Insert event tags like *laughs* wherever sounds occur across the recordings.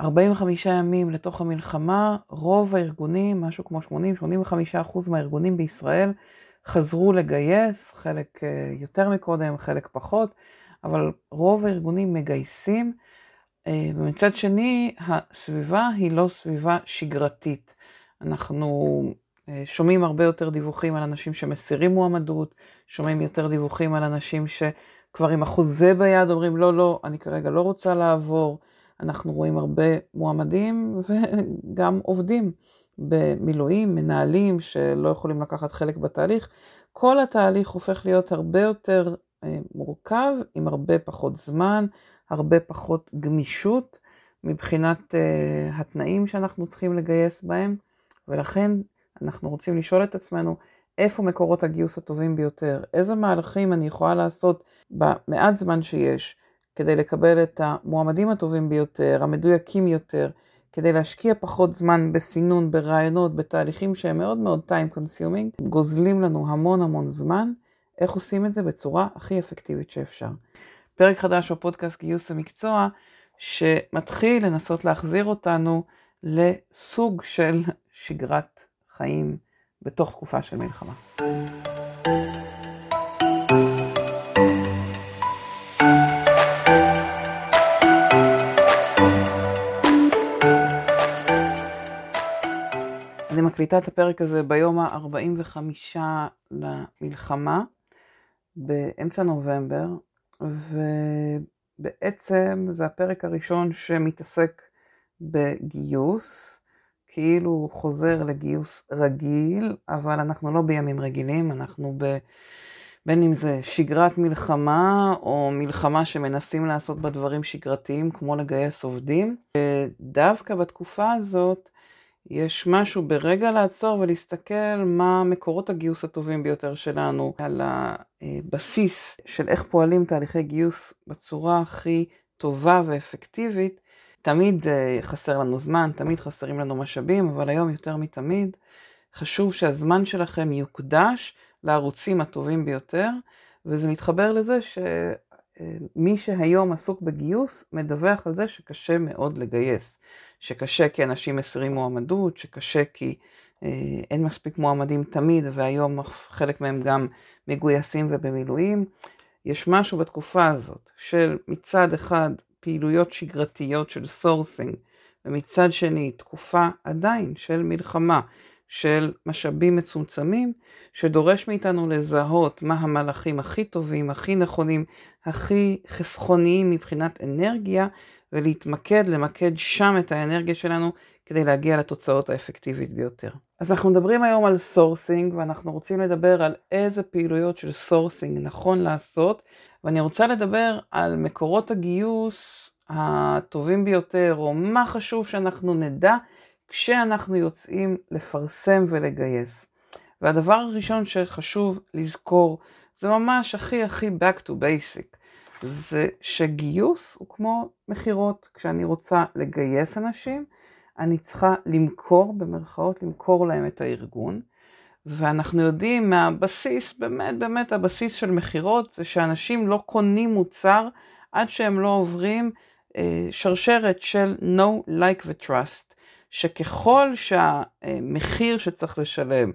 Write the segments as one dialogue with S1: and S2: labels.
S1: 45 ימים לתוך המלחמה, רוב הארגונים, משהו כמו 80-85% מהארגונים בישראל, חזרו לגייס, חלק אה, יותר מקודם, חלק פחות, אבל רוב הארגונים מגייסים. אה, ומצד שני, הסביבה היא לא סביבה שגרתית. אנחנו אה, שומעים הרבה יותר דיווחים על אנשים שמסירים מועמדות, שומעים יותר דיווחים על אנשים שכבר עם החוזה ביד אומרים, לא, לא, אני כרגע לא רוצה לעבור. אנחנו רואים הרבה מועמדים *laughs* וגם עובדים במילואים, מנהלים שלא יכולים לקחת חלק בתהליך. כל התהליך הופך להיות הרבה יותר אה, מורכב, עם הרבה פחות זמן, הרבה פחות גמישות מבחינת uh, התנאים שאנחנו צריכים לגייס בהם, ולכן אנחנו רוצים לשאול את עצמנו איפה מקורות הגיוס הטובים ביותר, איזה מהלכים אני יכולה לעשות במעט זמן שיש כדי לקבל את המועמדים הטובים ביותר, המדויקים יותר, כדי להשקיע פחות זמן בסינון, ברעיונות, בתהליכים שהם מאוד מאוד time consuming, גוזלים לנו המון המון זמן, איך עושים את זה בצורה הכי אפקטיבית שאפשר. פרק חדש בפודקאסט גיוס המקצוע, שמתחיל לנסות להחזיר אותנו לסוג של שגרת חיים בתוך תקופה של מלחמה. מקליטה את הפרק הזה ביום ה-45 למלחמה, באמצע נובמבר, ובעצם זה הפרק הראשון שמתעסק בגיוס, כאילו הוא חוזר לגיוס רגיל, אבל אנחנו לא בימים רגילים, אנחנו ב... בין אם זה שגרת מלחמה, או מלחמה שמנסים לעשות בה דברים שגרתיים, כמו לגייס עובדים. דווקא בתקופה הזאת, יש משהו ברגע לעצור ולהסתכל מה מקורות הגיוס הטובים ביותר שלנו, על הבסיס של איך פועלים תהליכי גיוס בצורה הכי טובה ואפקטיבית. תמיד אה, חסר לנו זמן, תמיד חסרים לנו משאבים, אבל היום יותר מתמיד חשוב שהזמן שלכם יוקדש לערוצים הטובים ביותר, וזה מתחבר לזה שמי שהיום עסוק בגיוס מדווח על זה שקשה מאוד לגייס. שקשה כי אנשים מסירים מועמדות, שקשה כי אה, אין מספיק מועמדים תמיד, והיום חלק מהם גם מגויסים ובמילואים. יש משהו בתקופה הזאת של מצד אחד פעילויות שגרתיות של sourcing, ומצד שני תקופה עדיין של מלחמה, של משאבים מצומצמים, שדורש מאיתנו לזהות מה המהלכים הכי טובים, הכי נכונים, הכי חסכוניים מבחינת אנרגיה, ולהתמקד, למקד שם את האנרגיה שלנו כדי להגיע לתוצאות האפקטיבית ביותר. אז אנחנו מדברים היום על sourcing, ואנחנו רוצים לדבר על איזה פעילויות של sourcing נכון לעשות, ואני רוצה לדבר על מקורות הגיוס הטובים ביותר, או מה חשוב שאנחנו נדע כשאנחנו יוצאים לפרסם ולגייס. והדבר הראשון שחשוב לזכור, זה ממש הכי הכי back to basic. זה שגיוס הוא כמו מכירות. כשאני רוצה לגייס אנשים, אני צריכה למכור, במרכאות, למכור להם את הארגון. ואנחנו יודעים מהבסיס, באמת באמת הבסיס של מכירות, זה שאנשים לא קונים מוצר עד שהם לא עוברים אה, שרשרת של no, like ו-trust, שככל שהמחיר שצריך לשלם,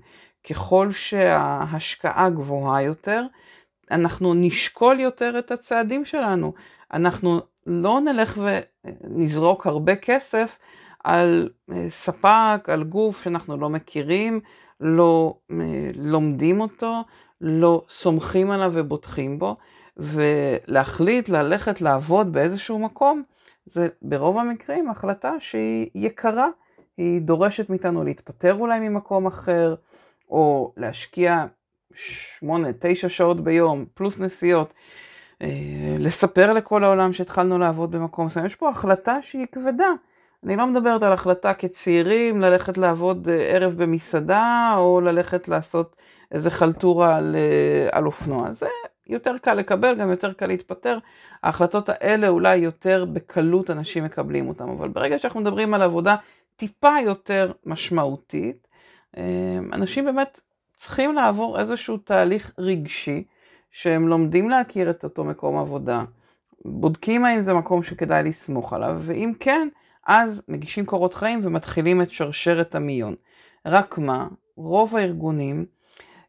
S1: ככל שההשקעה גבוהה יותר, אנחנו נשקול יותר את הצעדים שלנו. אנחנו לא נלך ונזרוק הרבה כסף על אה, ספק, על גוף שאנחנו לא מכירים, לא אה, לומדים אותו, לא סומכים עליו ובוטחים בו, ולהחליט ללכת לעבוד באיזשהו מקום, זה ברוב המקרים החלטה שהיא יקרה, היא דורשת מאיתנו להתפטר אולי ממקום אחר, או להשקיע שמונה, תשע שעות ביום, פלוס נסיעות, אה, לספר לכל העולם שהתחלנו לעבוד במקום מסוים. יש פה החלטה שהיא כבדה. אני לא מדברת על החלטה כצעירים ללכת לעבוד אה, ערב במסעדה, או ללכת לעשות איזה חלטורה על, אה, על אופנוע. זה יותר קל לקבל, גם יותר קל להתפטר. ההחלטות האלה אולי יותר בקלות אנשים מקבלים אותן, אבל ברגע שאנחנו מדברים על עבודה טיפה יותר משמעותית, אנשים באמת צריכים לעבור איזשהו תהליך רגשי, שהם לומדים להכיר את אותו מקום עבודה, בודקים האם זה מקום שכדאי לסמוך עליו, ואם כן, אז מגישים קורות חיים ומתחילים את שרשרת המיון. רק מה, רוב הארגונים,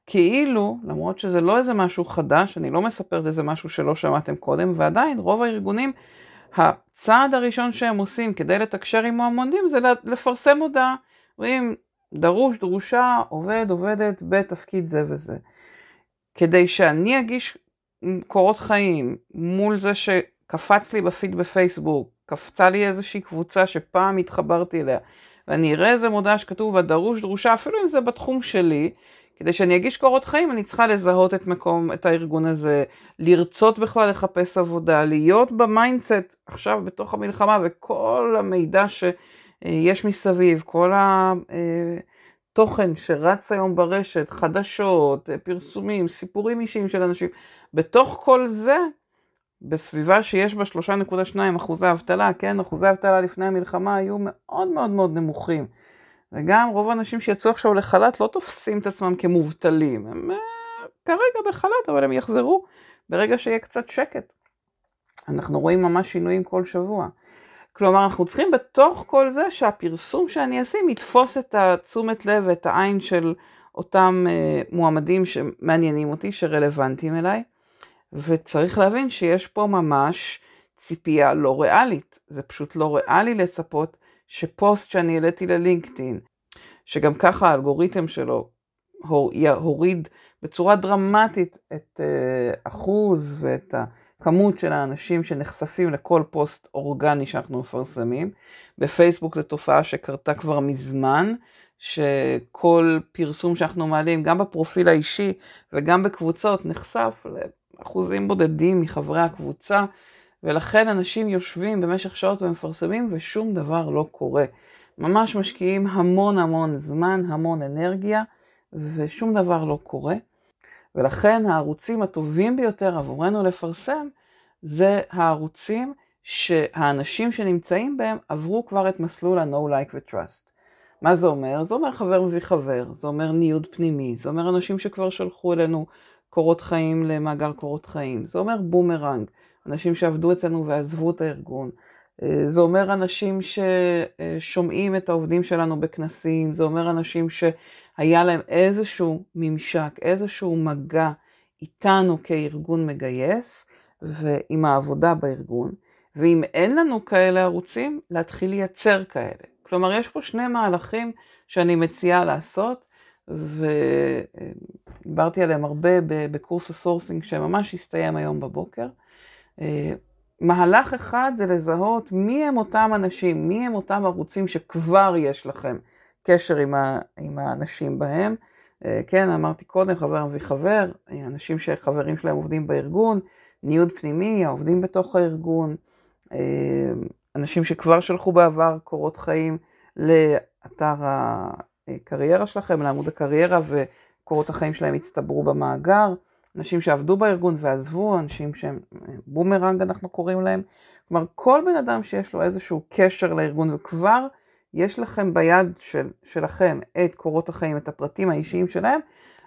S1: כאילו, למרות שזה לא איזה משהו חדש, אני לא מספרת איזה משהו שלא שמעתם קודם, ועדיין רוב הארגונים, הצעד הראשון שהם עושים כדי לתקשר עם מועמדים זה לפרסם הודעה. רואים, דרוש, דרושה, עובד, עובדת בתפקיד זה וזה. כדי שאני אגיש קורות חיים מול זה שקפץ לי בפיד בפייסבוק, קפצה לי איזושהי קבוצה שפעם התחברתי אליה, ואני אראה איזה מודעה שכתוב בה דרוש, דרושה, אפילו אם זה בתחום שלי, כדי שאני אגיש קורות חיים אני צריכה לזהות את מקום, את הארגון הזה, לרצות בכלל לחפש עבודה, להיות ב mindset עכשיו בתוך המלחמה וכל המידע שיש מסביב, כל התוכן שרץ היום ברשת, חדשות, פרסומים, סיפורים אישיים של אנשים, בתוך כל זה, בסביבה שיש בה 3.2 אחוזי אבטלה, כן, אחוזי אבטלה לפני המלחמה היו מאוד מאוד מאוד נמוכים. וגם רוב האנשים שיצאו עכשיו לחל"ת לא תופסים את עצמם כמובטלים. הם אה, כרגע בחל"ת, אבל הם יחזרו ברגע שיהיה קצת שקט. אנחנו רואים ממש שינויים כל שבוע. כלומר, אנחנו צריכים בתוך כל זה שהפרסום שאני אשים יתפוס את התשומת לב ואת העין של אותם uh, מועמדים שמעניינים אותי, שרלוונטיים אליי, וצריך להבין שיש פה ממש ציפייה לא ריאלית. זה פשוט לא ריאלי לצפות שפוסט שאני העליתי ללינקדאין, שגם ככה האלגוריתם שלו הוריד בצורה דרמטית את uh, אחוז ואת הכמות של האנשים שנחשפים לכל פוסט אורגני שאנחנו מפרסמים. בפייסבוק זו תופעה שקרתה כבר מזמן, שכל פרסום שאנחנו מעלים, גם בפרופיל האישי וגם בקבוצות, נחשף לאחוזים בודדים מחברי הקבוצה. ולכן אנשים יושבים במשך שעות ומפרסמים ושום דבר לא קורה. ממש משקיעים המון המון זמן, המון אנרגיה, ושום דבר לא קורה. ולכן הערוצים הטובים ביותר עבורנו לפרסם, זה הערוצים שהאנשים שנמצאים בהם עברו כבר את מסלול ה-Know Like ו-Trust. מה זה אומר? זה אומר חבר מביא חבר, זה אומר ניוד פנימי, זה אומר אנשים שכבר שלחו אלינו קורות חיים למאגר קורות חיים, זה אומר בומרנג. אנשים שעבדו אצלנו ועזבו את הארגון. אה, זה אומר אנשים ששומעים את העובדים שלנו בכנסים, זה אומר אנשים שהיה להם איזשהו ממשק, איזשהו מגע איתנו כארגון מגייס ועם העבודה בארגון. ואם אין לנו כאלה ערוצים, להתחיל לייצר כאלה. כלומר, יש פה שני מהלכים שאני מציעה לעשות, ודיברתי עליהם הרבה בקורס ה sourcing שממש הסתיים היום בבוקר. אה, מהלך אחד זה לזהות מי הם אותם אנשים, מי הם אותם ערוצים שכבר יש לכם קשר עם, ה, עם האנשים בהם. אה, כן, אמרתי קודם, חבר מביא חבר, אה, אנשים שחברים שלהם עובדים בארגון, ניוד פנימי, העובדים בתוך הארגון, אנשים שכבר שלחו בעבר קורות חיים לאתר הקריירה שלכם, לעמוד הקריירה, וקורות החיים שלהם הצטברו במאגר. אנשים שעבדו בארגון ועזבו, אנשים שהם אה, בומרנג אנחנו קוראים להם. כלומר, כל בן אדם שיש לו איזשהו קשר לארגון וכבר יש לכם ביד של, שלכם את קורות החיים, את הפרטים האישיים שלהם,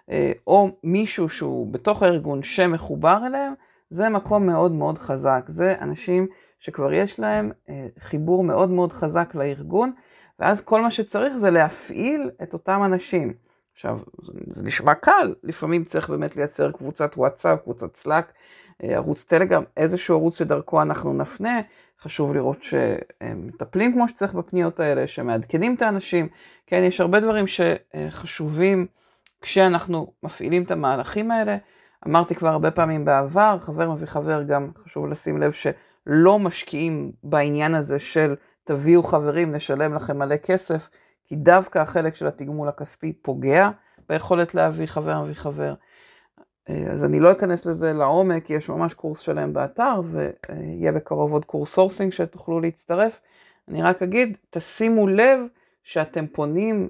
S1: אה, או מישהו שהוא בתוך הארגון שמחובר אליהם, זה מקום מאוד מאוד חזק. זה אנשים שכבר יש להם אה, חיבור מאוד מאוד חזק לארגון, ואז כל מה שצריך זה להפעיל את אותם אנשים. עכשיו, זה נשמע קל, לפעמים צריך באמת לייצר קבוצת וואטסאפ, קבוצת סלאק, ערוץ טלגרם, איזשהו ערוץ שדרכו אנחנו נפנה. חשוב לראות שהם מטפלים כמו שצריך בפניות האלה, שמעדכנים את האנשים. כן, יש הרבה דברים שחשובים כשאנחנו מפעילים את המהלכים האלה. אמרתי כבר הרבה פעמים בעבר, חבר מביא חבר, גם חשוב לשים לב שלא משקיעים בעניין הזה של תביאו חברים, נשלם לכם מלא כסף. כי דווקא החלק של התגמול הכספי פוגע ביכולת להביא חבר מביא חבר. אה, אז אני לא אכנס לזה לעומק, יש ממש קורס שלם באתר, ויהיה בקרוב עוד קורס sourcing שתוכלו להצטרף. אני רק אגיד, תשימו לב שאתם פונים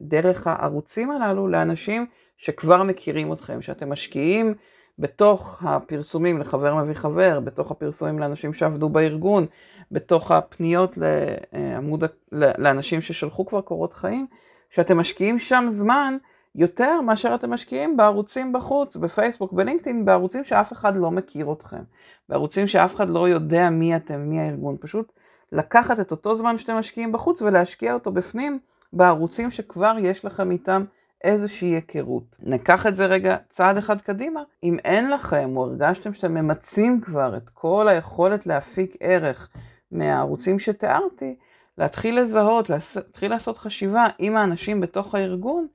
S1: דרך הערוצים הללו לאנשים שכבר מכירים אתכם, שאתם משקיעים בתוך הפרסומים לחבר מביא חבר, בתוך הפרסומים לאנשים שעבדו בארגון, בתוך הפניות לעמוד, לאנשים ששלחו כבר קורות חיים, שאתם משקיעים שם זמן יותר מאשר אתם משקיעים בערוצים בחוץ, בפייסבוק, בלינקדאין, בערוצים שאף אחד לא מכיר אתכם, בערוצים שאף אחד לא יודע מי אתם, מי הארגון, פשוט לקחת את אותו זמן שאתם משקיעים בחוץ ולהשקיע אותו בפנים, בערוצים שכבר יש לכם איתם איזושהי היכרות. ניקח את זה רגע צעד אחד קדימה. אם אין לכם או הרגשתם שאתם ממצים כבר את כל היכולת להפיק ערך מהערוצים שתיארתי, להתחיל לזהות, להתחיל לעשות חשיבה עם האנשים בתוך הארגון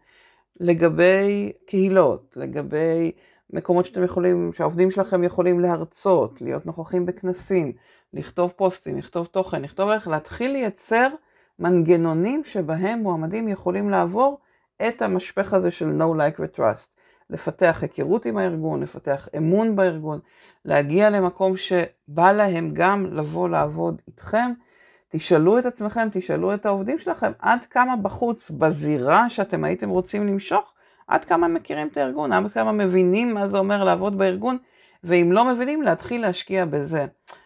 S1: לגבי קהילות, לגבי מקומות שאתם יכולים, שהעובדים שלכם יכולים להרצות, להיות נוכחים בכנסים, לכתוב פוסטים, לכתוב תוכן, לכתוב איך, להתחיל לייצר מנגנונים שבהם מועמדים יכולים לעבור את המשפך הזה של no like ו-trust. לפתח היכרות עם הארגון, לפתח אמון בארגון, להגיע למקום שבא להם גם לבוא לעבוד איתכם. תשאלו את עצמכם, תשאלו את העובדים שלכם, עד כמה בחוץ, בזירה שאתם הייתם רוצים למשוך, עד כמה מכירים את הארגון, עד כמה מבינים מה זה אומר לעבוד בארגון, ואם לא מבינים, להתחיל להשקיע בזה.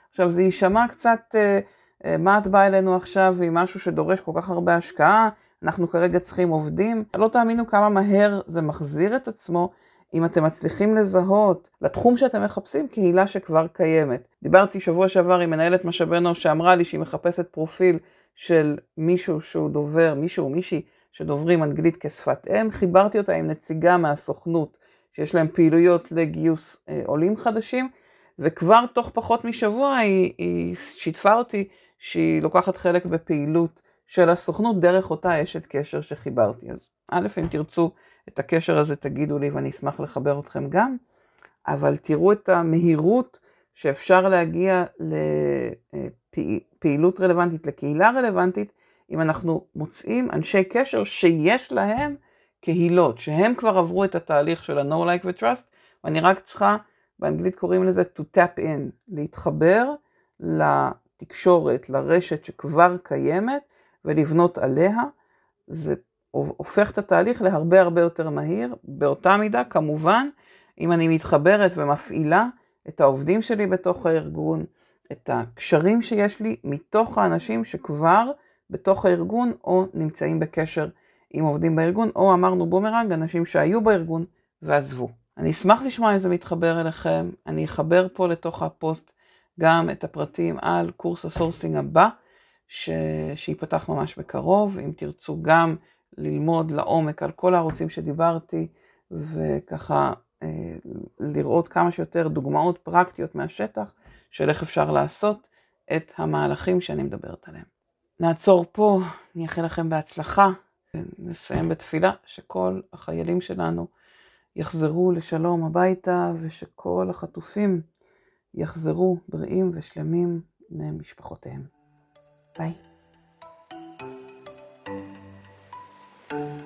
S1: עכשיו, זה יישמע קצת, אה, אה, מה את באה אלינו עכשיו עם משהו שדורש כל כך הרבה השקעה, אנחנו כרגע צריכים עובדים. לא תאמינו כמה מהר זה מחזיר את עצמו אם אתם מצליחים לזהות לתחום שאתם מחפשים קהילה שכבר קיימת. דיברתי שבוע שעבר עם מנהלת משאבי אנוש שאמרה לי שהיא מחפשת פרופיל של מישהו שהוא דובר, מישהו או מישהי שדוברים אנגלית כשפת אם, חיברתי אותה עם נציגה מהסוכנות שיש להם פעילויות לגיוס אה, עולים חדשים, וכבר תוך פחות משבוע היא, היא שיתפה אותי שהיא לוקחת חלק בפעילות של הסוכנות דרך אותה אשת קשר שחיברתי. אז א', אם תרצו את הקשר הזה תגידו לי ואני אשמח לחבר אתכם גם, אבל תראו את המהירות שאפשר להגיע לפעילות רלוונטית, לקהילה רלוונטית, אם אנחנו מוצאים אנשי קשר שיש להם קהילות, שהם כבר עברו את התהליך של ה-No Like ו-Trust, ואני רק צריכה, באנגלית קוראים לזה to tap in, להתחבר לתקשורת, לרשת שכבר קיימת, ולבנות עליה, זה הופך את התהליך להרבה הרבה יותר מהיר. באותה מידה, כמובן, אם אני מתחברת ומפעילה את העובדים שלי בתוך הארגון, את הקשרים שיש לי מתוך האנשים שכבר בתוך הארגון או נמצאים בקשר עם עובדים בארגון, או אמרנו בומרנג, אנשים שהיו בארגון ועזבו. אני אשמח לשמוע אם זה מתחבר אליכם, אני אחבר פה לתוך הפוסט גם את הפרטים על קורס ה sourcing הבא. ש... שייפתח ממש בקרוב, אם תרצו גם ללמוד לעומק על כל הערוצים שדיברתי, וככה אה, לראות כמה שיותר דוגמאות פרקטיות מהשטח של איך אפשר לעשות את המהלכים שאני מדברת עליהם. נעצור פה, אני אאחל לכם בהצלחה, נסיים בתפילה שכל החיילים שלנו יחזרו לשלום הביתה ושכל החטופים יחזרו בריאים ושלמים למשפחותיהם. Bye. thank you